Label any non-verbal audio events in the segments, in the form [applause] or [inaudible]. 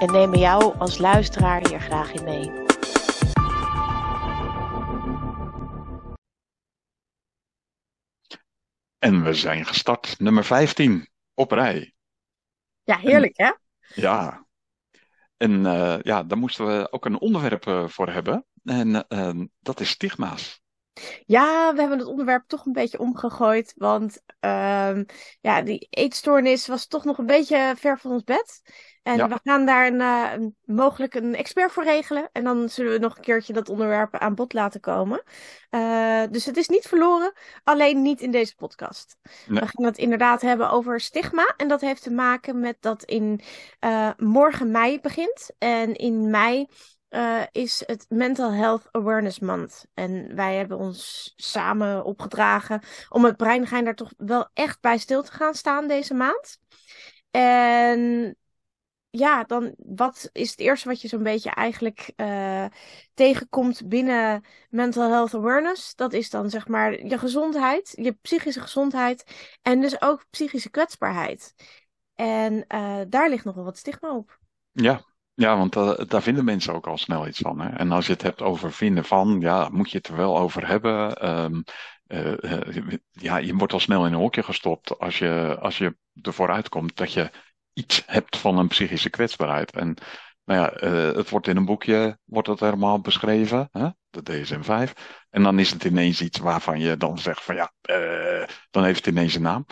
En nemen jou als luisteraar hier graag in mee. En we zijn gestart, nummer 15 op rij. Ja, heerlijk hè? Ja. En eh, ja, daar moesten we ook een onderwerp eh, voor hebben. En eh, dat is stigma's. Ja, we hebben het onderwerp toch een beetje omgegooid. Want ehm, ja, die eetstoornis was toch nog een beetje ver van ons bed. En Ja. we gaan daar een, eh, mogelijk een expert voor regelen. En dan zullen we nog een keertje dat onderwerp aan bod laten komen. Eh, dus het is niet verloren, alleen niet in deze podcast. Nee. We gaan het inderdaad hebben over stigma. En dat heeft te maken met dat in eh, morgen mei begint. En in mei is het Mental Health Awareness Month. En wij hebben ons samen opgedragen om het breingein daar toch wel echt bij stil te gaan staan deze maand. En ja, dan wat is het eerste wat je zo'n beetje eigenlijk eh, tegenkomt binnen mental health awareness? Dat is dan zeg maar je gezondheid, je psychische gezondheid en dus ook psychische kwetsbaarheid. En eh, daar ligt nog wel wat stigma op. Ja, ja want eh, daar vinden mensen ook al snel iets van. Hè? En als je het hebt over vinden van, ja, moet je het er wel over hebben. Ehm, eh, eh, ja, je wordt al snel in een hokje gestopt als je, als je ervoor uitkomt dat je iets hebt van een psychische kwetsbaarheid. En nou ja, eh, het wordt in een boekje, wordt het helemaal beschreven, hè? de DSM-5. En dan is het ineens iets waarvan je dan zegt van ja, eh, dan heeft het ineens een naam.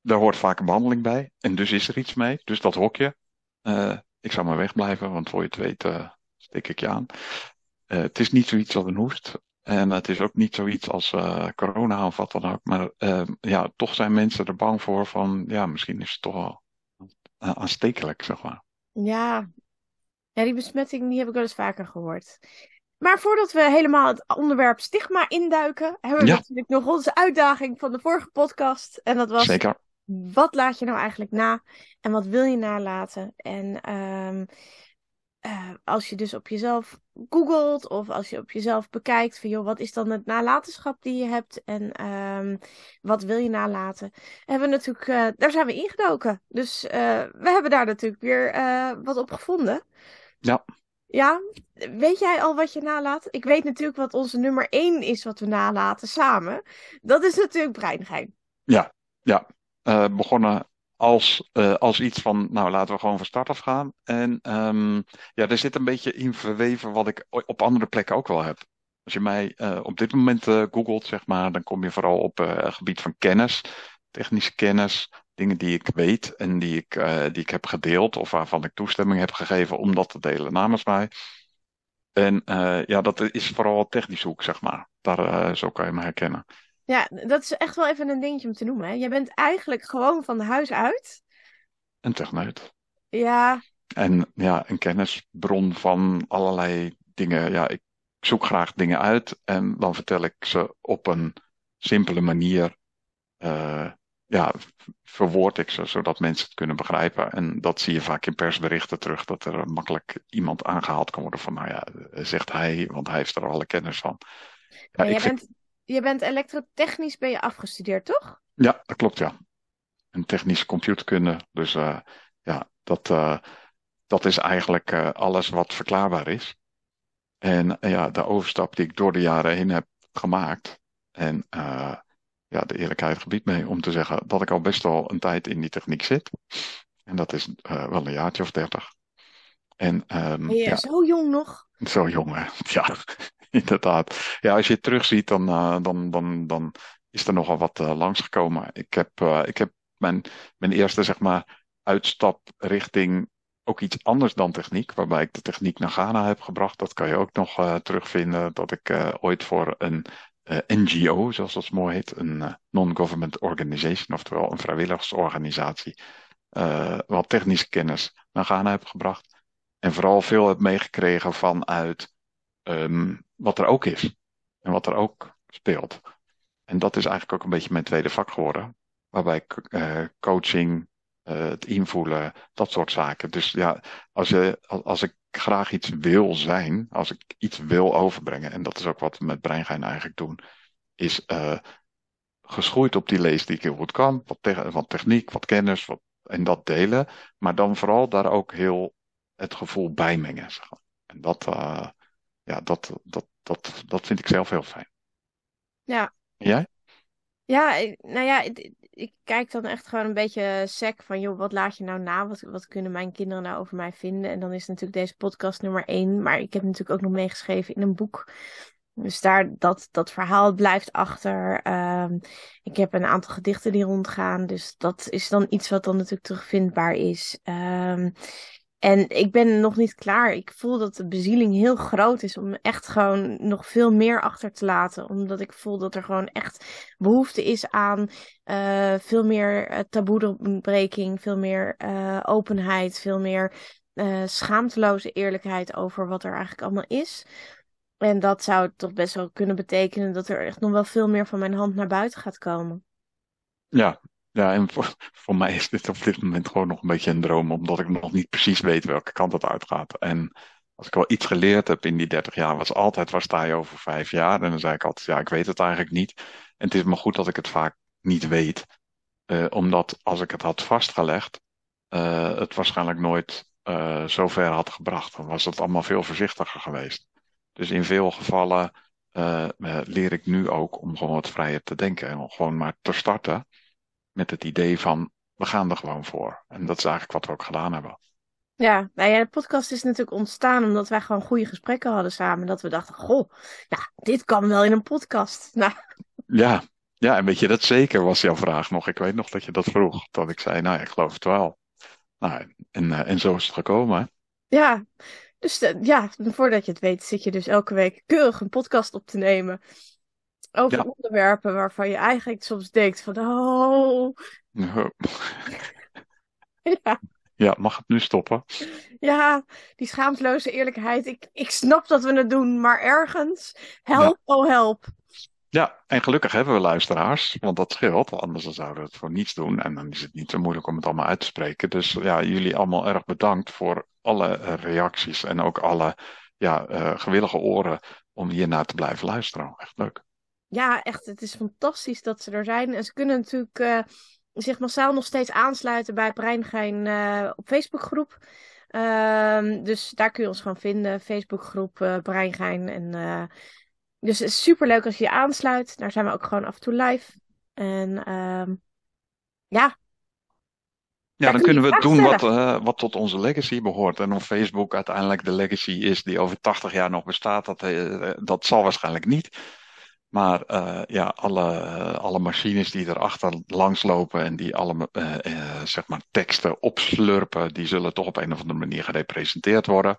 Daar hoort vaak een behandeling bij. En dus is er iets mee. Dus dat hokje. eh, ik zou maar wegblijven, want voor je het weet steek ik je aan. Het is niet zoiets als een hoest. En het is ook niet zoiets als corona of wat dan ook. Maar ja, toch zijn mensen er bang voor van, ja, misschien is het toch wel eh, aanstekelijk, zeg maar. Ja. ja, die besmetting die heb ik wel eens vaker gehoord. Maar voordat we helemaal het onderwerp stigma induiken, hebben we Ja. natuurlijk nog onze uitdaging van de vorige podcast. En dat was Zeker. wat laat je nou eigenlijk na en wat wil je nalaten? En ehm, eh, als je dus op jezelf googelt of als je op jezelf bekijkt van joh, wat is dan het nalatenschap die je hebt en ehm, wat wil je nalaten? Hebben we natuurlijk, eh, daar zijn we ingedoken. Dus eh, we hebben daar natuurlijk weer wat op gevonden. Ja. Ja, weet jij al wat je nalaat? Ik weet natuurlijk wat onze nummer één is wat we nalaten samen. Dat is natuurlijk breingein. Ja, ja. Begonnen als, eh, als iets van, nou laten we gewoon van start af gaan. En ehm, ja, er zit een beetje in verweven wat ik op andere plekken ook wel heb. Als je mij eh, op dit moment eh, googelt, zeg maar, dan kom je vooral op het gebied van kennis, technische kennis, dingen die ik weet en die ik, die ik heb gedeeld of waarvan ik toestemming heb gegeven om dat te delen namens mij. En ja, dat is vooral technisch hoek, zeg maar. Daar, zo kan je me herkennen. Ja, dat is echt wel even een dingetje om te noemen. Hè? Je bent eigenlijk gewoon van huis uit. Een techneut. Ja, En ja, een kennisbron van allerlei dingen. Ja, ik zoek graag dingen uit en dan vertel ik ze op een simpele manier. eh, ja, verwoord ik ze zodat mensen het kunnen begrijpen. En dat zie je vaak in persberichten terug, dat er makkelijk iemand aangehaald kan worden van, nou ja, zegt hij, want hij heeft er alle kennis van. Ja, ik jij, vind- bent, je bent elektrotechnisch ben je afgestudeerd, toch? Ja, dat klopt, ja. Een technische computerkunde. Dus eh, ja, dat, eh, dat is eigenlijk eh, alles wat verklaarbaar is. En ja, de overstap die ik door de jaren heen heb gemaakt. En ja, de eerlijkheid gebiedt mee om te zeggen dat ik al best wel een tijd in die techniek zit. En dat is wel een jaartje of dertig. En ehm, Ben je ja, zo jong nog? zo jong, hè? Ja, [laughs] inderdaad. Ja, als je het terugziet, dan, eh, dan, dan, dan is er nogal wat eh, langsgekomen. Ik heb, eh, ik heb mijn, mijn eerste, zeg maar, uitstap richting ook iets anders dan techniek, waarbij ik de techniek naar Ghana heb gebracht. Dat kan je ook nog terugvinden, dat ik ooit voor een NGO, zoals dat mooi heet, een non-government organization, oftewel een vrijwilligersorganisatie, wat technische kennis naar Ghana heb gebracht. En vooral veel heb meegekregen vanuit um, wat er ook is. En wat er ook speelt. En dat is eigenlijk ook een beetje mijn tweede vak geworden. Waarbij uh, coaching, uh, het invoelen, dat soort zaken. Dus ja, als, je, als ik graag iets wil zijn, als ik iets wil overbrengen, en dat is ook wat we met Breingein eigenlijk doen, is uh, geschoeid op die lees die ik heel goed kan, wat, te wat techniek, wat kennis, wat, en dat delen, maar dan vooral daar ook heel het gevoel bij mengen. En dat, ja, dat, dat, dat, dat vind ik zelf heel fijn. Ja. jij? Ja, nou ja, ik kijk dan echt gewoon een beetje sec van, joh, wat laat je nou na? Wat, wat kunnen mijn kinderen nou over mij vinden? En dan is natuurlijk deze podcast nummer één. Maar ik heb natuurlijk ook nog meegeschreven in een boek. Dus daar, dat, dat verhaal blijft achter. Um, ik heb een aantal gedichten die rondgaan. Dus dat is dan iets wat dan natuurlijk terugvindbaar is. Um, en ik ben nog niet klaar. Ik voel dat de bezieling heel groot is om echt gewoon nog veel meer achter te laten. Omdat ik voel dat er gewoon echt behoefte is aan uh, veel meer uh, veel meer uh, openheid, veel meer schaamteloze eerlijkheid over wat er eigenlijk allemaal is. En dat zou toch best wel kunnen betekenen dat er echt nog wel veel meer van mijn hand naar buiten gaat komen. Ja, ja, en voor, mij is dit op dit moment gewoon nog een beetje een droom, omdat ik nog niet precies weet welke kant het uitgaat. En als ik wel iets geleerd heb in die 30 jaar, was altijd waar sta je over vijf jaar? En dan zei ik altijd, ja, ik weet het eigenlijk niet. En het is maar goed dat ik het vaak niet weet, uh, omdat als ik het had vastgelegd, uh, het waarschijnlijk nooit uh, zo ver had gebracht. Dan was het allemaal veel voorzichtiger geweest. Dus in veel gevallen leer ik nu ook om gewoon wat vrijer te denken en om gewoon maar te starten met het idee van we gaan er gewoon voor. En dat is eigenlijk wat we ook gedaan hebben. Ja, nou ja, de podcast is natuurlijk ontstaan omdat wij gewoon goede gesprekken hadden samen. Dat we dachten, goh, ja, dit kan wel in een podcast. [laughs] Nou. Ja, ja, en weet je, dat zeker was jouw vraag nog. Ik weet nog dat je dat vroeg. Dat ik zei, nou, ik geloof het wel. Nou, en, uh, en zo is het gekomen. Ja, dus uh, ja, voordat je het weet zit je dus elke week keurig een podcast op te nemen over onderwerpen waarvan je eigenlijk soms denkt van, oh. [laughs] ja. ja, mag het nu stoppen? Ja, die schaamteloze eerlijkheid. Ik, ik snap dat we het doen, maar ergens, help, oh help. Ja, en gelukkig hebben we luisteraars, want dat scheelt, anders zouden we het voor niets doen. En dan is het niet zo moeilijk om het allemaal uit te spreken. Dus ja, jullie allemaal erg bedankt voor alle reacties en ook alle ja, uh, gewillige oren om hiernaar te blijven luisteren. Echt leuk ja, echt, het is fantastisch dat ze er zijn. En ze kunnen natuurlijk uh, zich massaal nog steeds aansluiten bij Breingein uh, op Facebookgroep. Uh, dus daar kun je ons gewoon vinden. Facebookgroep uh, Breingein. En, dus het is super leuk als je je aansluit. Daar zijn we ook gewoon af en toe live. En ehm, ja, ja, dan kunnen we doen wat, uh, wat tot onze legacy behoort. En of Facebook uiteindelijk de legacy is die over 80 jaar nog bestaat, dat, uh, dat zal waarschijnlijk niet. Maar uh, ja, alle, alle machines die erachter langslopen en die alle uh, uh, zeg maar teksten opslurpen, die zullen toch op een of andere manier gerepresenteerd worden.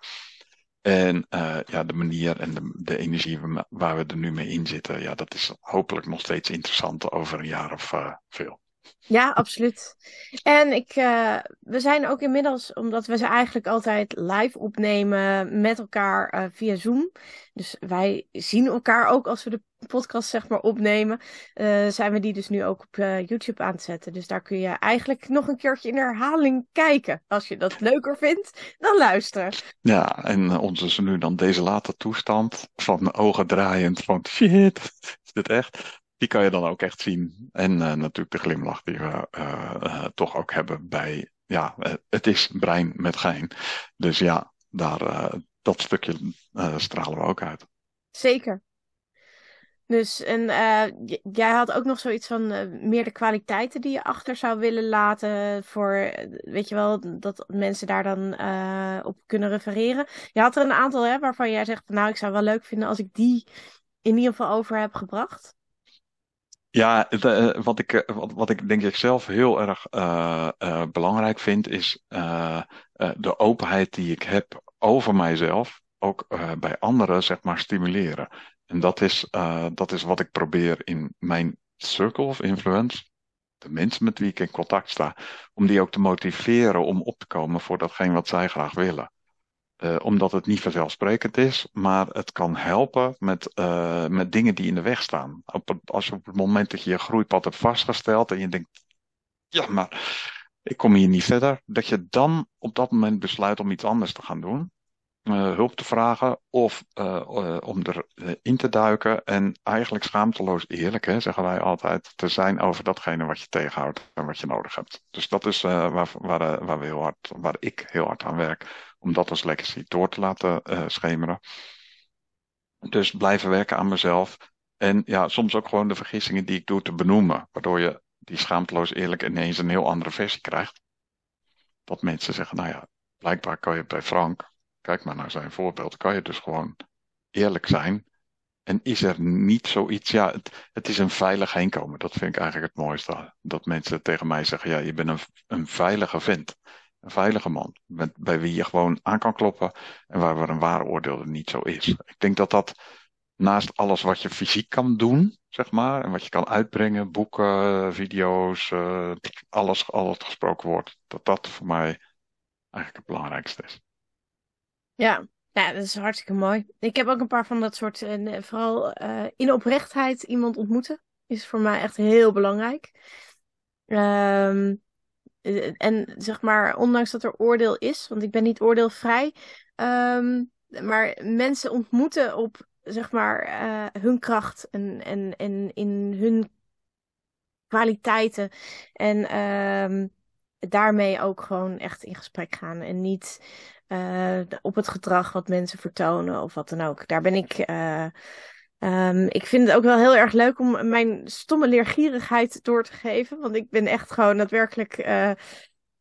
En ja, de manier en de, de energie waar we er nu mee in zitten, ja, dat is hopelijk nog steeds interessant over een jaar of veel. Ja, absoluut. En ik, uh, we zijn ook inmiddels, omdat we ze eigenlijk altijd live opnemen met elkaar uh, via Zoom. Dus wij zien elkaar ook als we de podcast zeg maar opnemen. Uh, zijn we die dus nu ook op YouTube aan het zetten. Dus daar kun je eigenlijk nog een keertje in herhaling kijken. Als je dat leuker vindt, dan luisteren. Ja, en ons is nu dan deze late toestand van ogen draaiend van shit, is dit echt? Die kan je dan ook echt zien. En uh, natuurlijk de glimlach die we uh, uh, toch ook hebben bij, ja, het is brein met gein. Dus ja, daar, dat stukje stralen we ook uit. Zeker. Dus en jij had ook nog zoiets van meer de kwaliteiten die je achter zou willen laten voor, weet je wel, dat mensen daar dan op kunnen refereren. Je had er een aantal hè, waarvan jij zegt, nou ik zou wel leuk vinden als ik die in ieder geval over heb gebracht. Ja, eh, wat, ik, eh, wat, wat, ik denk ik zelf heel erg uh, belangrijk vind, is de openheid die ik heb over mijzelf, ook bij anderen, zeg maar, stimuleren. En dat is, dat is wat ik probeer in mijn circle of influence, de mensen met wie ik in contact sta, om die ook te motiveren om op te komen voor datgene wat zij graag willen. Uh, omdat het niet vanzelfsprekend is, maar het kan helpen met, uh, met dingen die in de weg staan. Op het, als op het moment dat je je groeipad hebt vastgesteld en je denkt, ja, maar ik kom hier niet verder, dat je dan op dat moment besluit om iets anders te gaan doen. Uh, hulp te vragen of om erin te duiken en eigenlijk schaamteloos eerlijk, hè, zeggen wij altijd, te zijn over datgene wat je tegenhoudt en wat je nodig hebt. Dus dat is waar, waar, waar, we heel hard, waar ik heel hard aan werk om dat als legacy door te laten uh, schemeren. Dus blijven werken aan mezelf. En ja, soms ook gewoon de vergissingen die ik doe te benoemen. Waardoor je die schaamteloos eerlijk ineens een heel andere versie krijgt. Dat mensen zeggen, nou ja, blijkbaar kan je bij Frank, kijk maar naar zijn voorbeeld, kan je dus gewoon eerlijk zijn. En is er niet zoiets, ja, het, het is een veilig heenkomen. Dat vind ik eigenlijk het mooiste. Dat mensen tegen mij zeggen, ja, je bent een, een veilige vent een veilige man. Met, bij wie je gewoon aan kan kloppen en waar, waar een waar oordeel er niet zo is. Ik denk dat dat naast alles wat je fysiek kan doen, zeg maar, en wat je kan uitbrengen, boeken, video's, uh, alles, alles gesproken wordt, dat dat voor mij eigenlijk het belangrijkste is. Ja, ja, dat is hartstikke mooi. Ik heb ook een paar van dat soort, en vooral uh, in oprechtheid iemand ontmoeten, is voor mij echt heel belangrijk. Um, eh, en zeg maar, ondanks dat er oordeel is, want ik ben niet oordeelvrij, um, maar mensen ontmoeten op zeg maar uh, hun kracht en, en, en in hun kwaliteiten. En um, daarmee ook gewoon echt in gesprek gaan. En niet uh, op het gedrag wat mensen vertonen of wat dan ook. Daar ben ik. Um, ik vind het ook wel heel erg leuk om mijn stomme leergierigheid door te geven. Want ik ben echt gewoon daadwerkelijk. Uh,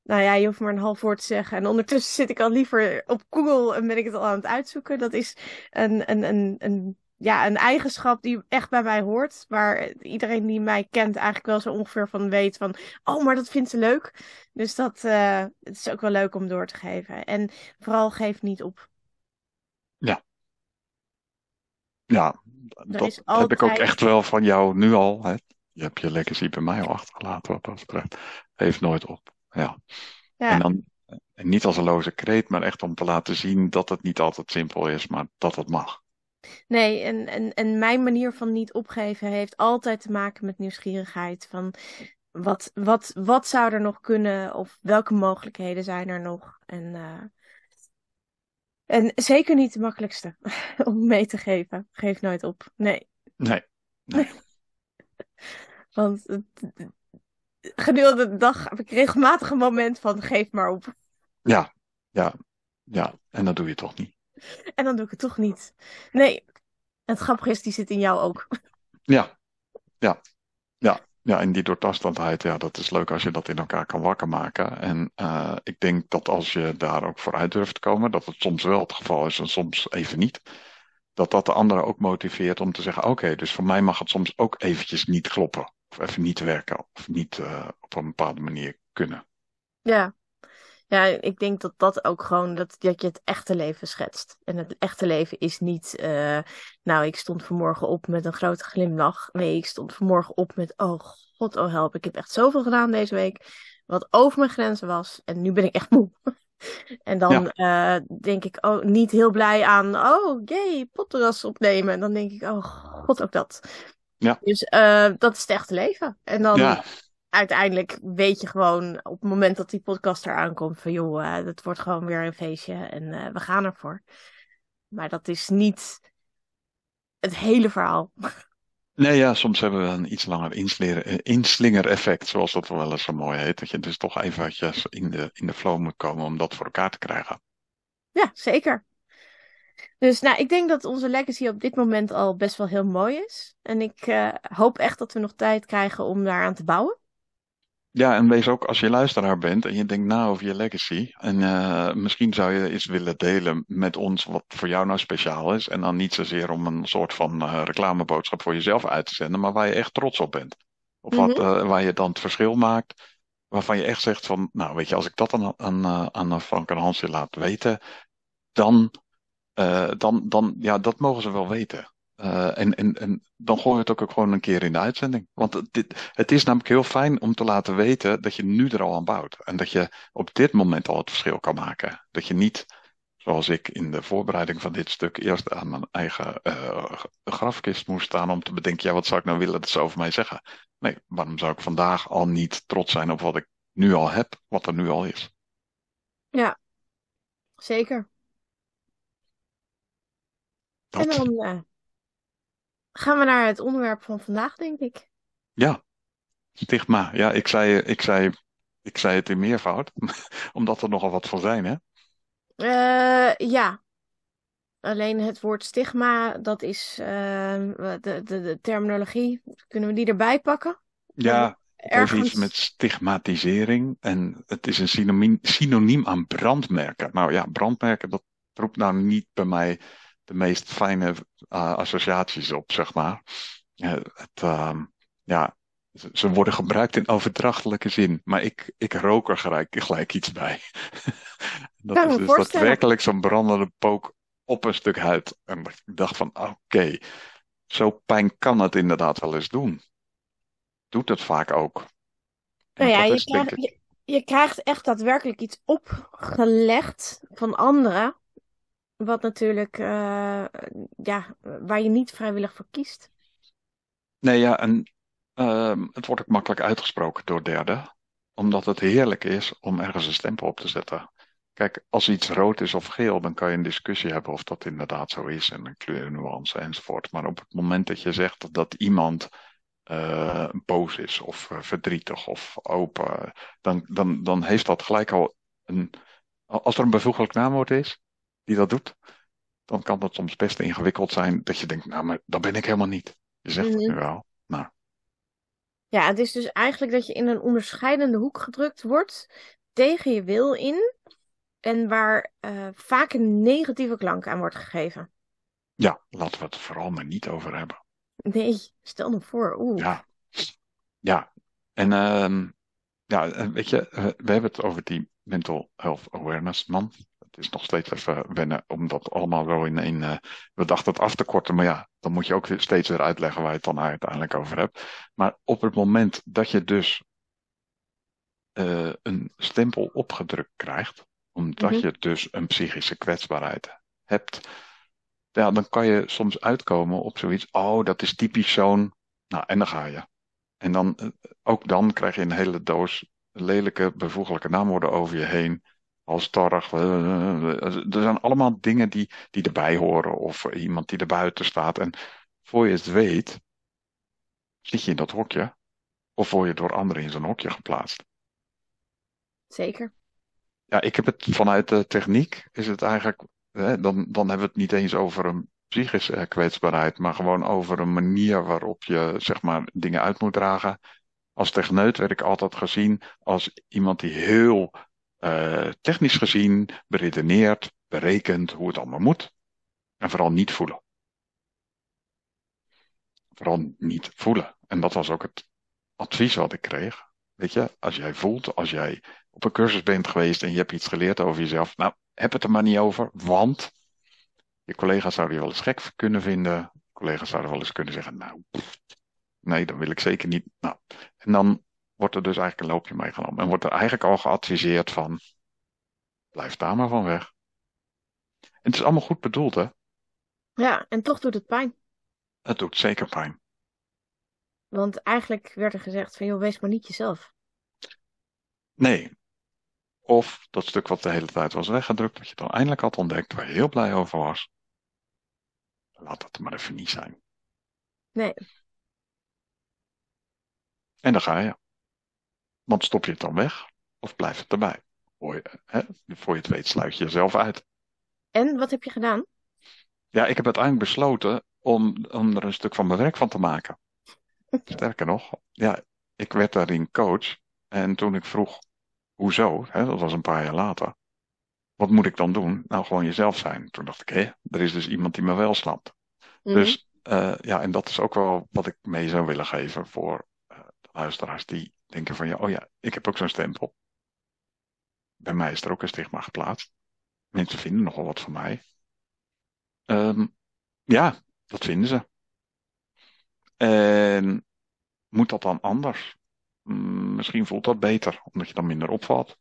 nou ja, je hoeft maar een half woord te zeggen. En ondertussen zit ik al liever op Google en ben ik het al aan het uitzoeken. Dat is een, een, een, een, ja, een eigenschap die echt bij mij hoort. Waar iedereen die mij kent eigenlijk wel zo ongeveer van weet van... Oh, maar dat vindt ze leuk. Dus dat uh, het is ook wel leuk om door te geven. En vooral geef niet op. Ja. Ja, dat heb ik ook echt wel van jou nu al. Hè? Je hebt je legacy bij mij al achtergelaten wat dat betreft. Heeft nooit op. Ja. ja. En dan en niet als een loze kreet, maar echt om te laten zien dat het niet altijd simpel is, maar dat het mag. Nee, en, en, en mijn manier van niet opgeven heeft altijd te maken met nieuwsgierigheid. Van wat, wat, wat zou er nog kunnen of welke mogelijkheden zijn er nog? En uh, en zeker niet de makkelijkste [laughs] om mee te geven. Geef nooit op. Nee. Nee. nee. [laughs] Want gedurende de dag heb ik regelmatig een moment van geef maar op. Ja, ja, ja. En dat doe je toch niet. En dan doe ik het toch niet. Nee. Het grappige is, die zit in jou ook. Ja, ja, ja. Ja, en die doortastendheid, ja, dat is leuk als je dat in elkaar kan wakker maken. En uh, ik denk dat als je daar ook vooruit durft te komen, dat het soms wel het geval is en soms even niet. Dat dat de anderen ook motiveert om te zeggen, oké, dus voor mij mag het soms ook eventjes niet kloppen. Of even niet werken, of niet uh, op een bepaalde manier kunnen. Ja, ja, ik denk dat dat ook gewoon, dat, dat je het echte leven schetst. En het echte leven is niet, uh, nou, ik stond vanmorgen op met een grote glimlach. Nee, ik stond vanmorgen op met, oh god, oh help, ik heb echt zoveel gedaan deze week. Wat over mijn grenzen was. En nu ben ik echt [laughs] moe. en dan ja. uh, denk ik oh, niet heel blij aan, oh jee, potterras opnemen. En dan denk ik, oh god, ook dat. Ja. Dus uh, dat is het echte leven. En dan... Ja uiteindelijk weet je gewoon op het moment dat die podcast eraan komt van joh, uh, het wordt gewoon weer een feestje en uh, we gaan ervoor. Maar dat is niet het hele verhaal. Nee, ja, soms hebben we een iets langer eh, inslinger-effect, zoals dat wel eens zo mooi heet. Dat je dus toch eventjes in de, in de flow moet komen om dat voor elkaar te krijgen. Ja, zeker. Dus nou, ik denk dat onze legacy op dit moment al best wel heel mooi is. En ik uh, hoop echt dat we nog tijd krijgen om daaraan te bouwen. Ja, en wees ook als je luisteraar bent en je denkt na over je legacy. En uh, misschien zou je eens willen delen met ons wat voor jou nou speciaal is. En dan niet zozeer om een soort van uh, reclameboodschap voor jezelf uit te zenden, maar waar je echt trots op bent. Of wat, mm -hmm. uh, waar je dan het verschil maakt. Waarvan je echt zegt van, nou weet je, als ik dat aan, aan, aan Frank en Hansje laat weten, dan, dan, dan, ja, dat mogen ze wel weten. Uh, en, en, en dan gooi je het ook gewoon een keer in de uitzending. Want dit, het is namelijk heel fijn om te laten weten dat je nu er al aan bouwt. En dat je op dit moment al het verschil kan maken. Dat je niet Zoals ik in de voorbereiding van dit stuk eerst aan mijn eigen uh, grafkist moest staan om te bedenken, ja, wat zou ik nou willen dat ze over mij zeggen? Nee, waarom zou ik vandaag al niet trots zijn op wat ik nu al heb, wat er nu al is? Ja, zeker. Dat. En dan uh, gaan we naar het onderwerp van vandaag, denk ik. Ja, stigma. Ja, ik zei, ik zei, ik zei het in meervoud, [laughs] omdat er nogal wat van zijn, hè? Uh, ja. Alleen het woord stigma, dat is uh, de, de, de, terminologie. Kunnen we die erbij pakken? Ja, ergens... iets met stigmatisering. En het is een synoniem, synoniem aan brandmerken. Nou ja, brandmerken, dat roept nou niet bij mij de meest fijne uh, associaties op, zeg maar. het, ja, ze worden gebruikt in overdrachtelijke zin, maar ik, ik rook er gelijk, gelijk iets bij. [laughs] dat is dus daadwerkelijk zo'n brandende pook op een stuk huid. En ik dacht van, oké, zo pijn kan het inderdaad wel eens doen. Doet het vaak ook. Nou ja, je, je, je krijgt echt daadwerkelijk iets opgelegd van anderen. Wat natuurlijk, uh, ja, waar je niet vrijwillig voor kiest. Nee, ja, en uh, het wordt ook makkelijk uitgesproken door derden, omdat het heerlijk is om ergens een stempel op te zetten. Kijk, als iets rood is of geel, dan kan je een discussie hebben of dat inderdaad zo is en een kleurnuance enzovoort. Maar op het moment dat je zegt dat iemand uh, boos is of uh, verdrietig of open, dan, dan, dan heeft dat gelijk al een. Als er een bevoeglijk naamwoord is die dat doet, dan kan dat soms best ingewikkeld zijn dat je denkt, nou, maar dat ben ik helemaal niet. Je zegt het nu mhm. wel. Nou. Ja, het is dus eigenlijk dat je in een onderscheidende hoek gedrukt wordt tegen je wil in en waar uh, vaak een negatieve klank aan wordt gegeven. Ja, laten we het vooral maar niet over hebben. Nee, stel me voor. Oeh. Ja, ja. En uh, ja, weet je, we hebben het over die mental health awareness man is nog steeds even wennen om dat allemaal wel in één. Uh, we dachten het af te korten, maar ja, dan moet je ook steeds weer uitleggen waar je het dan uiteindelijk over hebt. Maar op het moment dat je dus uh, een stempel opgedrukt krijgt, omdat mhm. je dus een psychische kwetsbaarheid hebt, ja, dan kan je soms uitkomen op zoiets. Oh, dat is typisch zo'n. Nou, en dan ga je. En dan, eh, ook dan krijg je een hele doos lelijke, bevoeglijke naamwoorden over je heen als torg. Er zijn allemaal dingen die, die erbij horen of iemand die er buiten staat. En voor je het weet, zit je in dat hokje of word je door anderen in zo'n hokje geplaatst. Zeker. Ja, ik heb het vanuit de techniek, is het eigenlijk, hè, dan, dan hebben we het niet eens over een psychische kwetsbaarheid, maar gewoon over een manier waarop je zeg maar dingen uit moet dragen. Als techneut werd ik altijd gezien als iemand die heel uh, technisch gezien beredeneerd, berekent hoe het allemaal moet. En vooral niet voelen. Vooral niet voelen. En dat was ook het advies wat ik kreeg. Weet je, als jij voelt, als jij op een cursus bent geweest en je hebt iets geleerd over jezelf, nou, heb het er maar niet over, want je collega's zouden je wel eens gek kunnen vinden. Collega's zouden wel eens kunnen zeggen, nou, nee, dan wil ik zeker niet. Nou, en dan wordt er dus eigenlijk een loopje meegenomen. En wordt er eigenlijk al geadviseerd van, blijf daar maar van weg. En het is allemaal goed bedoeld, hè? Ja, en toch doet het pijn. Het doet zeker pijn. Want eigenlijk werd er gezegd van, joh, wees maar niet jezelf. Nee. Of dat stuk wat de hele tijd was weggedrukt, dat je dan eindelijk had ontdekt, waar je heel blij over was. Laat dat maar even niet zijn. Nee. En dan ga je. Want stop je het dan weg of blijft het erbij? Voor je, hè? Voor je het weet sluit je jezelf uit. En wat heb je gedaan? Ja, ik heb uiteindelijk besloten om, om er een stuk van mijn werk van te maken. [laughs] Sterker nog, ja, ik werd daarin coach. En toen ik vroeg, hoezo, hè, dat was een paar jaar later. Wat moet ik dan doen? Nou, gewoon jezelf zijn. Toen dacht ik, hé, er is dus iemand die me wel snapt. Mhm. Dus uh, ja, en dat is ook wel wat ik mee zou willen geven voor uh, de luisteraars die denken van ja, oh ja, ik heb ook zo'n stempel. Bij mij is er ook een stigma geplaatst. Mensen vinden nogal wat van mij. Um, ja, dat vinden ze. En moet dat dan anders? Mm, misschien voelt dat beter, omdat je dan minder opvalt.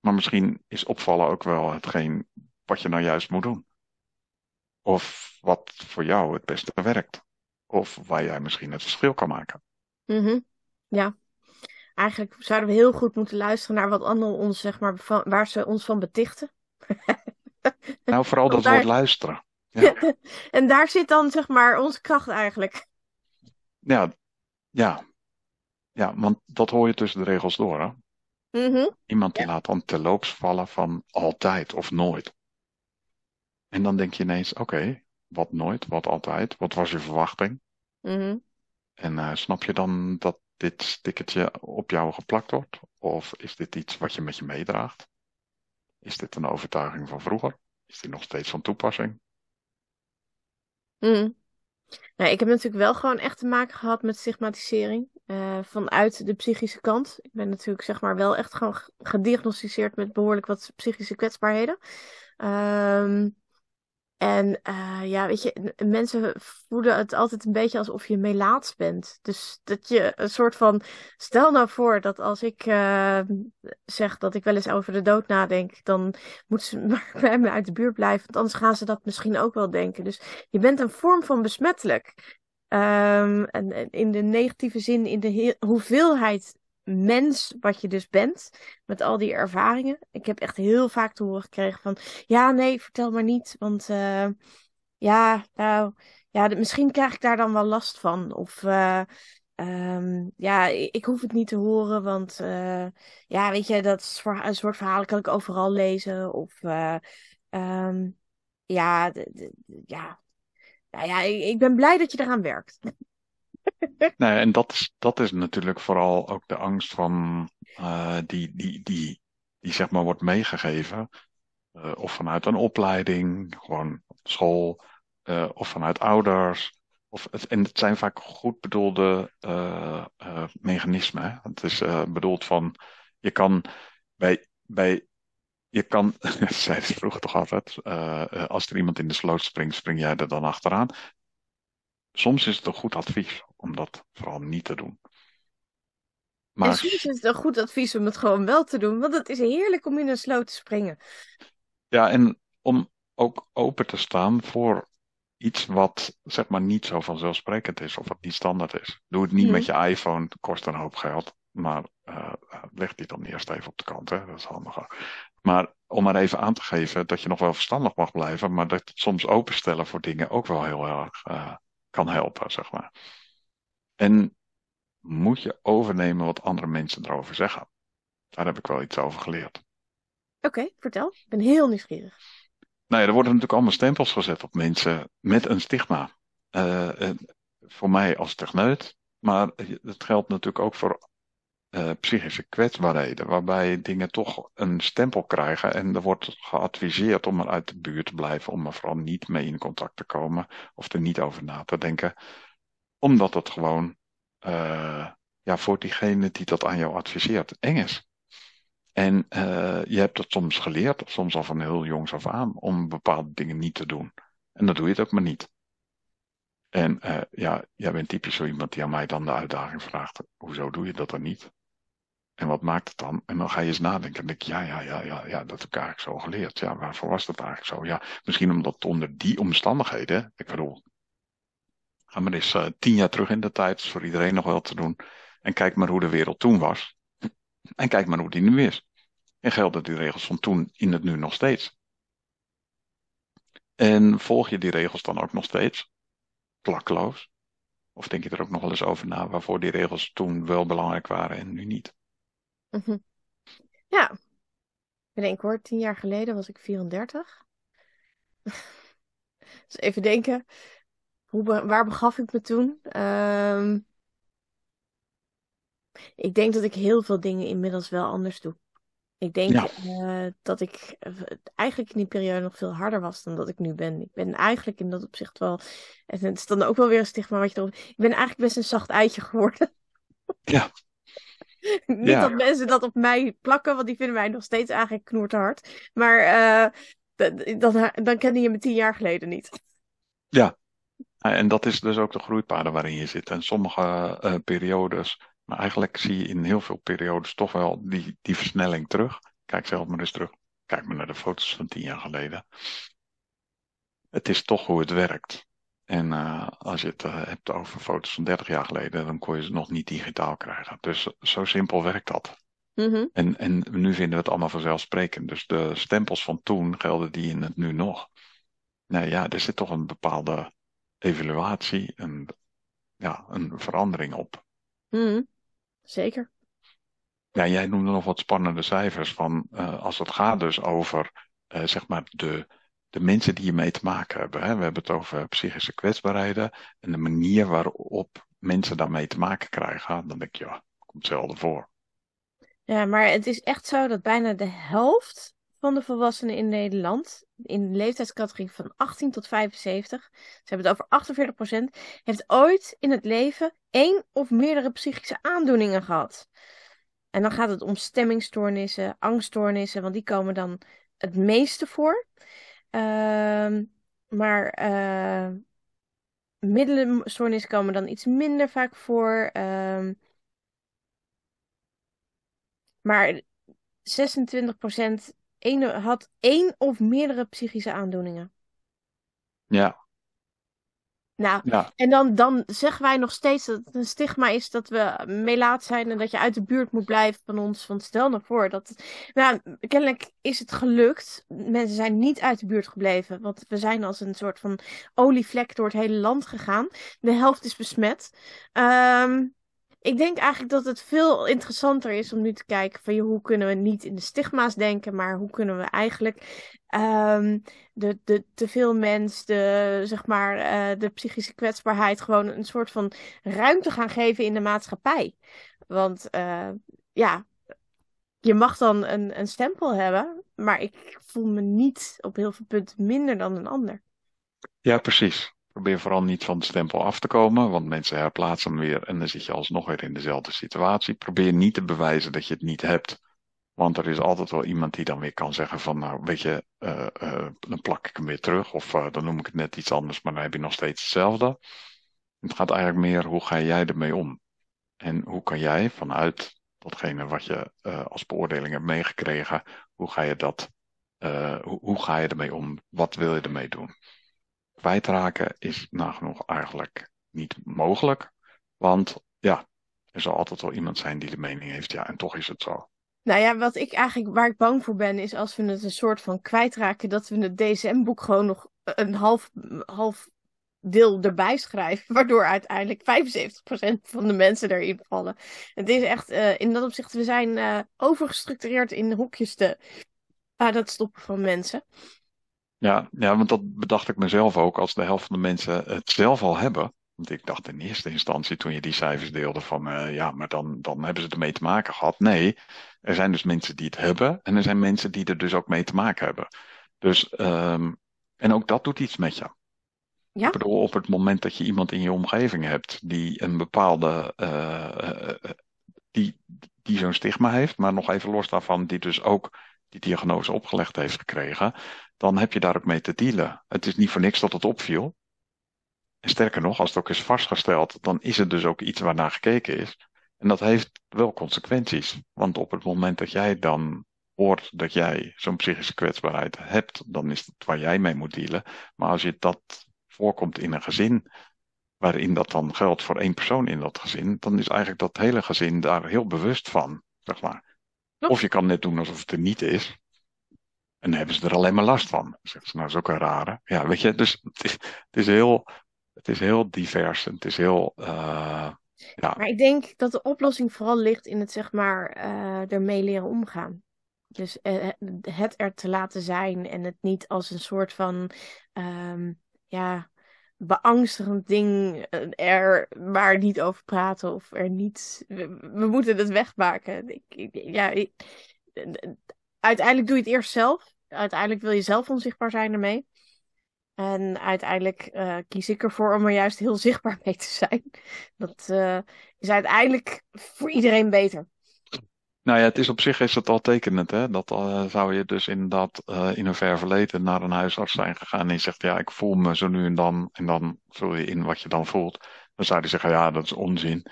Maar misschien is opvallen ook wel hetgeen wat je nou juist moet doen. Of wat voor jou het beste werkt. Of waar jij misschien het verschil kan maken. Mhm. Ja. Eigenlijk zouden we heel goed moeten luisteren naar wat anderen ons, zeg maar, van, waar ze ons van betichten. [laughs] Nou, vooral dat daar- woord luisteren. Ja, [laughs] En daar zit dan, zeg maar, onze kracht eigenlijk. ja, ja. ja, want dat hoor je tussen de regels door. Hè? Mhm. Iemand die laat dan terloops vallen van altijd of nooit. En dan denk je ineens, oké, wat nooit, wat altijd, wat was je verwachting? Mhm. En eh, snap je dan dat dit stickertje op jou geplakt wordt? Of is dit iets wat je met je meedraagt? Is dit een overtuiging van vroeger? Is die nog steeds van toepassing? Mhm. Nou, ik heb natuurlijk wel gewoon echt te maken gehad met stigmatisering eh, vanuit de psychische kant. Ik ben natuurlijk zeg maar wel echt gewoon gediagnosticeerd met behoorlijk wat psychische kwetsbaarheden. Ehm, en eh, ja, weet je, mensen voelen het altijd een beetje alsof je melaats bent. Dus dat je een soort van, stel nou voor dat als ik eh, zeg dat ik wel eens over de dood nadenk, dan moeten ze [laughs] maar bij me uit de buurt blijven, want anders gaan ze dat misschien ook wel denken. Dus je bent een vorm van besmettelijk. Ehm, en, in de negatieve zin, in de he- hoeveelheid mens wat je dus bent, met al die ervaringen. Ik heb echt heel vaak te horen gekregen van, ja, nee, vertel maar niet, want eh, ja, nou, ja, misschien krijg ik daar dan wel last van. Of eh, ehm, ja, ik, hoef het niet te horen, want eh, ja, weet je, dat soort verhalen kan ik overal lezen. Of eh, ehm, ja, ja. Nou ja, ik ben blij dat je eraan werkt. Nee, en dat is, dat is natuurlijk vooral ook de angst van eh, die, die, die, die zeg maar wordt meegegeven. eh, of vanuit een opleiding, gewoon op school, eh, of vanuit ouders. Of het, en het zijn vaak goed bedoelde mechanismen. Het is bedoeld van, je kan bij, bij je kan, [laughs] zeiden ze vroeger toch altijd, als er iemand in de sloot springt, spring jij er dan achteraan. Soms is het een goed advies om dat vooral niet te doen. En Maar soms is het een goed advies om het gewoon wel te doen, want het is heerlijk om in een sloot te springen. ja, en om ook open te staan voor iets wat zeg maar niet zo vanzelfsprekend is of wat niet standaard is. Doe het niet Mhm. met je iPhone, het kost een hoop geld, maar eh, leg die dan eerst even op de kant, hè? dat is handiger. Maar om maar even aan te geven dat je nog wel verstandig mag blijven, maar dat het soms openstellen voor dingen ook wel heel erg eh, kan helpen, zeg maar. En moet je overnemen wat andere mensen erover zeggen. Daar heb ik wel iets over geleerd. Oké, vertel. Ik ben heel nieuwsgierig. Nou ja, er worden natuurlijk allemaal stempels gezet op mensen met een stigma. Eh, voor mij als techneut, maar het geldt natuurlijk ook voor eh, psychische kwetsbaarheden, waarbij dingen toch een stempel krijgen en er wordt geadviseerd om er uit de buurt te blijven, om er vooral niet mee in contact te komen of er niet over na te denken, omdat het gewoon eh, ja, voor diegene die dat aan jou adviseert eng is. En eh, je hebt het soms geleerd, soms al van heel jongs af aan, om bepaalde dingen niet te doen. En dan doe je het ook maar niet. En eh, ja, jij bent typisch zo iemand die aan mij dan de uitdaging vraagt: hoezo doe je dat dan niet? En wat maakt het dan? En dan ga je eens nadenken. En denk ik, ja, ja, ja, ja, ja, dat heb ik eigenlijk zo geleerd. Ja, waarvoor was dat eigenlijk zo? Ja, misschien omdat onder die omstandigheden, ik bedoel, ga maar eens eh, tien jaar terug in de tijd, voor iedereen nog wel te doen. En kijk maar hoe de wereld toen was. En kijk maar hoe die nu is. En gelden die regels van toen in het nu nog steeds? En volg je die regels dan ook nog steeds? Klakkeloos? Of denk je er ook nog wel eens over na waarvoor die regels toen wel belangrijk waren en nu niet? Mhm. Ja, ik bedenk hoor, tien jaar geleden was ik 34. [laughs] Dus even denken, hoe be- waar begaf ik me toen? Ehm, ik denk dat ik heel veel dingen inmiddels wel anders doe. Ik denk Ja. eh, dat ik eigenlijk in die periode nog veel harder was dan dat ik nu ben. Ik ben eigenlijk in dat opzicht wel, en het is dan ook wel weer een stigma wat je erop... Ik ben eigenlijk best een zacht eitje geworden. Ja. [laughs] Niet Ja. dat mensen dat op mij plakken, want die vinden mij nog steeds eigenlijk knoertehard. Maar dat, dat, dan kende je me tien jaar geleden niet. Ja, en dat is dus ook de groeipaden waarin je zit. En sommige eh, periodes, maar eigenlijk zie je in heel veel periodes toch wel die, die versnelling terug. Kijk zelf maar eens terug. kijk maar naar de foto's van tien jaar geleden. Het is toch hoe het werkt. En uh, als je het uh, hebt over foto's van 30 jaar geleden, dan kon je ze nog niet digitaal krijgen. Dus zo simpel werkt dat. Mhm. En, en nu vinden we het allemaal vanzelfsprekend. Dus de stempels van toen gelden die in het nu nog. Nou ja, er zit toch een bepaalde evaluatie, een, ja, een verandering op. Mhm. Zeker. Ja, jij noemde nog wat spannende cijfers van uh, als het gaat dus over uh, zeg maar de, de mensen die mee te maken hebben. Hè? We hebben het over psychische kwetsbaarheden en de manier waarop mensen daarmee te maken krijgen. Dan denk je, ja, komt zelden voor. Ja, maar het is echt zo dat bijna de helft van de volwassenen in Nederland, in de leeftijdscategorie van 18 tot 75, ze hebben het over 48%, heeft ooit in het leven één of meerdere psychische aandoeningen gehad. En dan gaat het om stemmingstoornissen, angststoornissen, want die komen dan het meeste voor. Uh, maar uh, middelenstoornissen komen dan iets minder vaak voor. Uh, maar 26% had één of meerdere psychische aandoeningen. Ja. Nou, ja. en dan, dan zeggen wij nog steeds dat het een stigma is dat we melaat zijn en dat je uit de buurt moet blijven van ons. Want stel nou voor dat. Nou, kennelijk is het gelukt. Mensen zijn niet uit de buurt gebleven. Want we zijn als een soort van olievlek door het hele land gegaan. De helft is besmet. Um, ik denk eigenlijk dat het veel interessanter is om nu te kijken van hoe kunnen we niet in de stigma's denken, maar hoe kunnen we eigenlijk um, de, de te veel mens, de, zeg maar, uh, de psychische kwetsbaarheid gewoon een soort van ruimte gaan geven in de maatschappij. Want uh, ja, je mag dan een, een stempel hebben, maar ik voel me niet op heel veel punten minder dan een ander. Ja, precies. Probeer vooral niet van de stempel af te komen, want mensen herplaatsen hem weer en dan zit je alsnog weer in dezelfde situatie. Probeer niet te bewijzen dat je het niet hebt, want er is altijd wel iemand die dan weer kan zeggen van, nou weet je, uh, uh, dan plak ik hem weer terug of uh, dan noem ik het net iets anders, maar dan heb je nog steeds hetzelfde. Het gaat eigenlijk meer, hoe ga jij ermee om? En hoe kan jij vanuit datgene wat je als beoordeling hebt meegekregen, hoe ga je dat, hoe, hoe ga je ermee om? Wat wil je ermee doen? Kwijtraken is nagenoeg eigenlijk niet mogelijk. Want ja, er zal altijd wel iemand zijn die de mening heeft, ja, en toch is het zo. Nou ja, wat ik eigenlijk, waar ik bang voor ben, is als we het een soort van kwijtraken, dat we het DSM-boek gewoon nog een half, half deel erbij schrijven, waardoor uiteindelijk 75% van de mensen erin vallen. Het is echt, uh, in dat opzicht, we zijn uh, overgestructureerd in hokjes te, aan het stoppen van mensen. Ja, ja, want dat bedacht ik mezelf ook als de helft van de mensen het zelf al hebben. Want ik dacht in eerste instantie toen je die cijfers deelde van uh, ja, maar dan, dan hebben ze ermee te maken gehad. Nee, er zijn dus mensen die het hebben en er zijn mensen die er dus ook mee te maken hebben. Dus, um, en ook dat doet iets met je. Ja? Ik bedoel, op het moment dat je iemand in je omgeving hebt die een bepaalde, uh, uh, die, die zo'n stigma heeft, maar nog even los daarvan, die dus ook die diagnose opgelegd heeft gekregen, dan heb je daar ook mee te dealen. Het is niet voor niks dat het opviel. En sterker nog, als het ook is vastgesteld, dan is het dus ook iets waarnaar gekeken is. En dat heeft wel consequenties. Want op het moment dat jij dan hoort dat jij zo'n psychische kwetsbaarheid hebt, dan is het waar jij mee moet dealen. Maar als je dat voorkomt in een gezin, waarin dat dan geldt voor één persoon in dat gezin, dan is eigenlijk dat hele gezin daar heel bewust van, zeg maar. Of je kan net doen alsof het er niet is. En hebben ze er alleen maar last van. Zeggen ze, nou, dat is ook een rare. Ja, weet je, dus het is, heel, het is heel divers het is heel, uh, ja. Maar ik denk dat de oplossing vooral ligt in het, zeg maar, uh, ermee leren omgaan. Dus uh, het er te laten zijn en het niet als een soort van, um, ja, beangstigend ding er maar niet over praten of er niet. We, moeten het wegmaken. Ik, ja, uiteindelijk doe je het eerst zelf. Uiteindelijk wil je zelf onzichtbaar zijn ermee. En uiteindelijk uh, kies ik ervoor om er juist heel [laughs] zichtbaar mee te zijn. Dat uh, is uiteindelijk voor iedereen beter. Nou ja, het is op zich is het al tekenend. Hè? Dat uh, zou je dus inderdaad in een ver verleden naar een huisarts zijn gegaan en je zegt, ja, ik voel me zo nu en dan. En dan vul je in wat je dan voelt. Dan zou hij zeggen, ja, dat is onzin.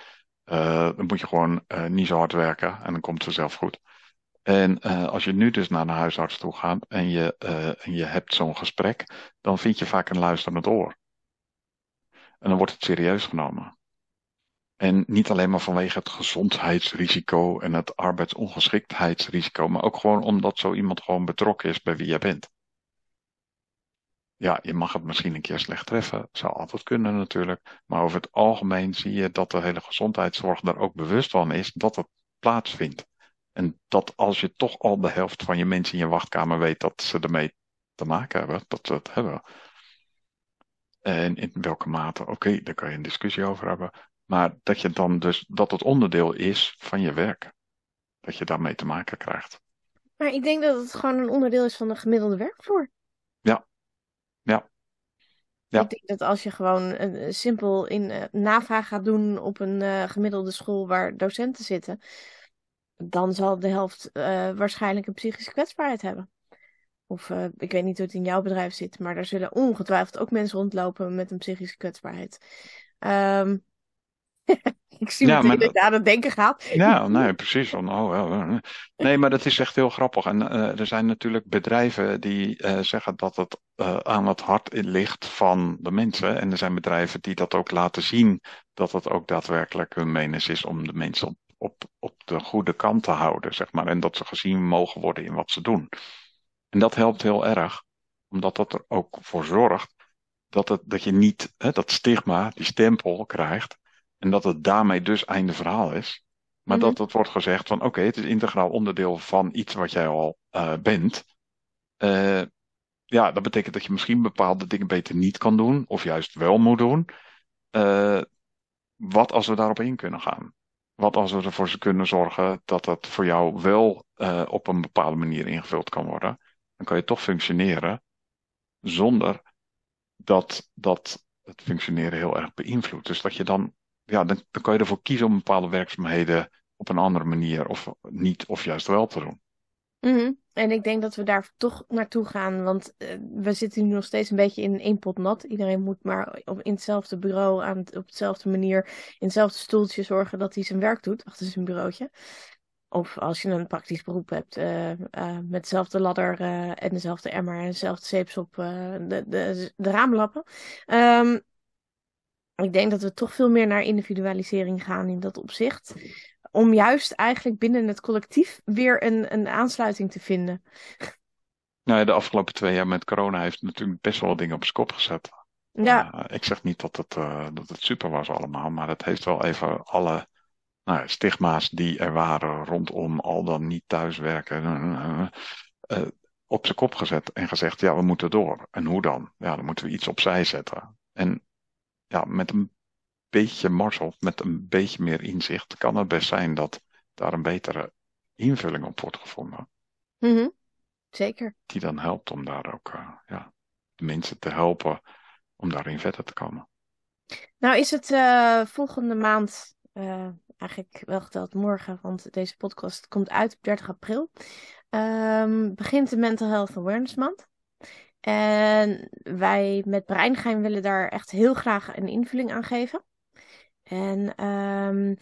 Dan moet je gewoon niet zo hard werken en dan komt het vanzelf goed. En uh, als je nu dus naar de huisarts toe gaat en je, uh, en je hebt zo'n gesprek, dan vind je vaak een luisterend oor. En dan wordt het serieus genomen. En niet alleen maar vanwege het gezondheidsrisico en het arbeidsongeschiktheidsrisico, maar ook gewoon omdat zo iemand gewoon betrokken is bij wie je bent. Ja, je mag het misschien een keer slecht treffen, zou altijd kunnen natuurlijk, maar over het algemeen zie je dat de hele gezondheidszorg er ook bewust van is dat het plaatsvindt. En dat als je toch al de helft van je mensen in je wachtkamer weet dat ze ermee te maken hebben, dat ze het hebben. En in welke mate, oké, daar kan je een discussie over hebben. Maar dat je dan dus, dat het onderdeel is van je werk. Dat je daarmee te maken krijgt. Maar ik denk dat het gewoon een onderdeel is van de gemiddelde werkvloer. Ja. Ja. Ja. Ik denk dat als je gewoon uh, simpel in uh, navraag gaat doen op een uh, gemiddelde school waar docenten zitten, dan zal de helft waarschijnlijk een psychische kwetsbaarheid hebben. Of ik weet niet hoe het in jouw bedrijf zit, maar daar zullen ongetwijfeld ook mensen rondlopen met een psychische kwetsbaarheid. Um, [laughs] ik zie ja, dat je aan het denken gaat. Ja, nee, precies. Van, oh, nee, maar dat is echt heel grappig. En uh, er zijn natuurlijk bedrijven die uh, zeggen dat het uh, aan het hart ligt van de mensen. En er zijn bedrijven die dat ook laten zien dat het ook daadwerkelijk hun menens is om de mensen op, op, op de goede kant te houden, zeg maar. En dat ze gezien mogen worden in wat ze doen. En dat helpt heel erg, omdat dat er ook voor zorgt dat, het, dat je niet hè, dat stigma, die stempel krijgt en dat het daarmee dus einde verhaal is. Maar mm -hmm. dat het wordt gezegd van oké, okay, het is integraal onderdeel van iets wat jij al uh, bent. Uh, ja, dat betekent dat je misschien bepaalde dingen beter niet kan doen, of juist wel moet doen. Uh, wat als we daarop in kunnen gaan? Wat als we ervoor kunnen zorgen dat het voor jou wel op een bepaalde manier ingevuld kan worden? Dan kan je toch functioneren zonder dat dat het functioneren heel erg beïnvloedt. Dus dat je dan ja, dan, dan kan je ervoor kiezen om bepaalde werkzaamheden op een andere manier of niet of juist wel te doen. -hmm. En ik denk dat we daar toch naartoe gaan, want uh, we zitten nu nog steeds een beetje in één pot nat. Iedereen moet maar op, in hetzelfde bureau, aan op dezelfde manier, in hetzelfde stoeltje zorgen dat hij zijn werk doet achter zijn bureautje. Of als je een praktisch beroep hebt, uh, uh, met dezelfde ladder en dezelfde emmer en dezelfde zeeps op de, de, de raamlappen. Um, ik denk dat we toch veel meer naar individualisering gaan in dat opzicht. Om juist eigenlijk binnen het collectief weer een, een aansluiting te vinden. Nou, de afgelopen twee jaar met corona heeft natuurlijk best wel dingen op zijn kop gezet. Ja. Uh, ik zeg niet dat het, uh, dat het super was allemaal, maar het heeft wel even alle nou, stigma's die er waren rondom al dan niet thuiswerken uh, op zijn kop gezet en gezegd, ja, we moeten door. En hoe dan? Ja, dan moeten we iets opzij zetten. En ja, met een beetje mars met een beetje meer inzicht, kan het best zijn dat daar een betere invulling op wordt gevonden. Mm -hmm. Zeker. Die dan helpt om daar ook uh, ja, de mensen te helpen om daarin verder te komen. Nou is het uh, volgende maand, uh, eigenlijk wel geteld morgen, want deze podcast komt uit op 30 april. Um, begint de Mental Health Awareness Month. En wij met Breingein willen daar echt heel graag een invulling aan geven. En um,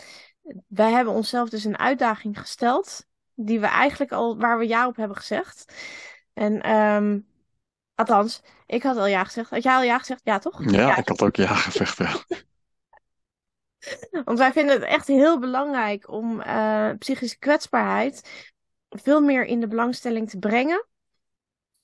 wij hebben onszelf dus een uitdaging gesteld, die we eigenlijk al, waar we ja op hebben gezegd. En um, althans, ik had al ja gezegd. Had jij al ja gezegd? Ja, toch? Ja, ja. ik had ook ja gezegd, ja. [laughs] Want wij vinden het echt heel belangrijk om uh, psychische kwetsbaarheid veel meer in de belangstelling te brengen.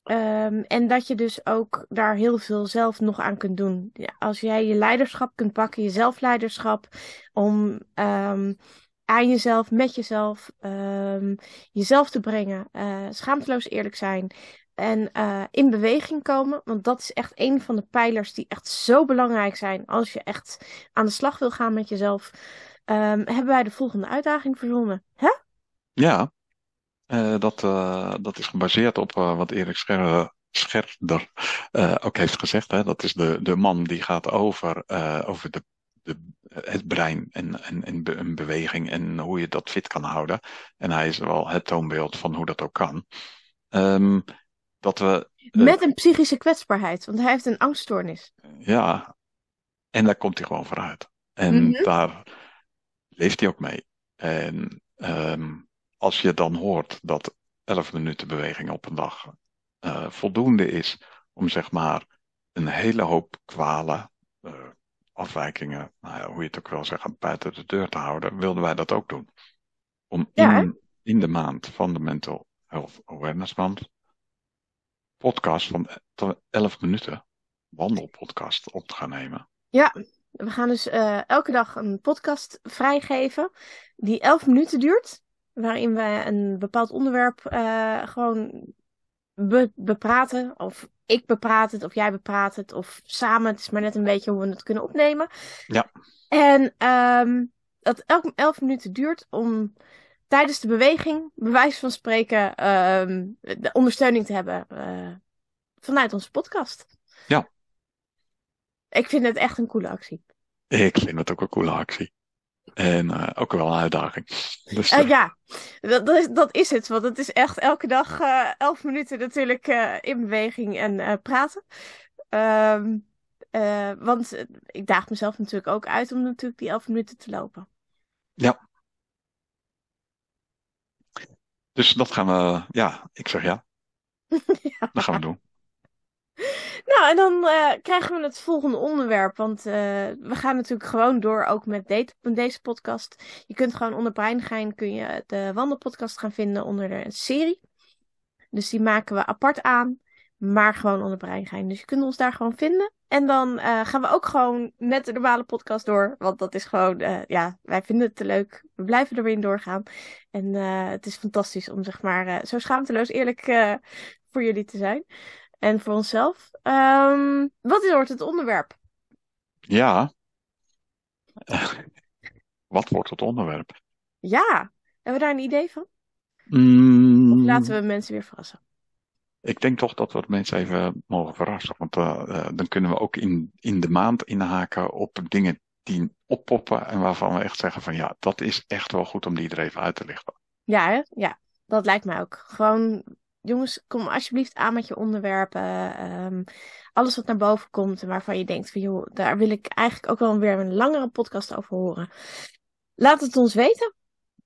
Um, en dat je dus ook daar heel veel zelf nog aan kunt doen. Ja, als jij je leiderschap kunt pakken, je zelfleiderschap, om um, aan jezelf, met jezelf, um, jezelf te brengen, uh, schaamteloos eerlijk zijn en uh, in beweging komen. Want dat is echt een van de pijlers die echt zo belangrijk zijn als je echt aan de slag wil gaan met jezelf. hebben wij de volgende uitdaging verzonnen. Ja, dat, uh, dat is gebaseerd op uh, wat Erik Scherder, Scherder ook heeft gezegd. Hè? Dat is de, de man die gaat over, over de, de, het brein en, en, en een beweging en hoe je dat fit kan houden. En hij is wel het toonbeeld van hoe dat ook kan. Um, dat we, Met een psychische kwetsbaarheid, want hij heeft een angststoornis. Ja, en daar komt hij gewoon vooruit. En mm -hmm. daar leeft hij ook mee. En um, als je dan hoort dat 11 minuten beweging op een dag uh, voldoende is om zeg maar een hele hoop kwalen, uh, afwijkingen, nou ja, hoe je het ook wil zeggen, buiten de deur te houden, wilden wij dat ook doen. Om Ja, in, in de maand van de Mental Health Awareness Month podcast van 11 minuten, wandelpodcast, op te gaan nemen. Ja, we gaan dus eh, elke dag een podcast vrijgeven die 11 minuten duurt, waarin we een bepaald onderwerp eh, gewoon be bepraten. Of ik bepraat het, of jij bepraat het, of samen. Het is maar net een beetje hoe we het kunnen opnemen. Ja. En ehm, dat elk 11 minuten duurt om tijdens de beweging, bij wijze van spreken, ehm, de ondersteuning te hebben eh, vanuit onze podcast. Ja. Ik vind het echt een coole actie. Ik vind het ook een coole actie. En uh, ook wel een uitdaging. Dus, Uh, ja, dat, dat, is, dat is het. Want het is echt elke dag elf minuten natuurlijk in beweging en praten. Um, want ik daag mezelf natuurlijk ook uit om natuurlijk die elf minuten te lopen. Ja. Dus dat gaan we, ja, ik zeg ja. [laughs] ja. Dat gaan we doen. Nou, en dan uh, krijgen we het volgende onderwerp. Want uh, we gaan natuurlijk gewoon door ook met de deze podcast. Je kunt gewoon onder Breingein kun je de wandelpodcast gaan vinden onder de serie. Dus die maken we apart aan, maar gewoon onder Breingein. Dus je kunt ons daar gewoon vinden. En dan uh, gaan we ook gewoon met de normale podcast door. Want dat is gewoon, ja, wij vinden het te leuk. We blijven er weer in doorgaan. En het is fantastisch om zeg maar zo schaamteloos eerlijk voor jullie te zijn. En voor onszelf. Um, wat wordt het onderwerp? Ja. [laughs] wat wordt het onderwerp? Ja. Hebben we daar een idee van? Mm, of laten we mensen weer verrassen? Ik denk toch dat we het mensen even mogen verrassen. Want uh, uh, dan kunnen we ook in, in de maand inhaken op dingen die oppoppen. En waarvan we echt zeggen van ja, dat is echt wel goed om die er even uit te lichten. Ja, hè? ja. Dat lijkt mij ook. Gewoon jongens, kom alsjeblieft aan met je onderwerpen. Um, alles wat naar boven komt en waarvan je denkt van joh, daar wil ik eigenlijk ook wel weer een langere podcast over horen. Laat het ons weten.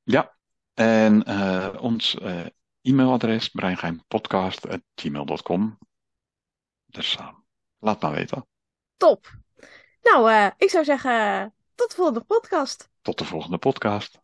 Ja, en uh, ons uh, e-mailadres breingeimpodcast.gmail.com Dus uh, laat maar weten. Top. Nou, ik zou zeggen tot de volgende podcast. Tot de volgende podcast.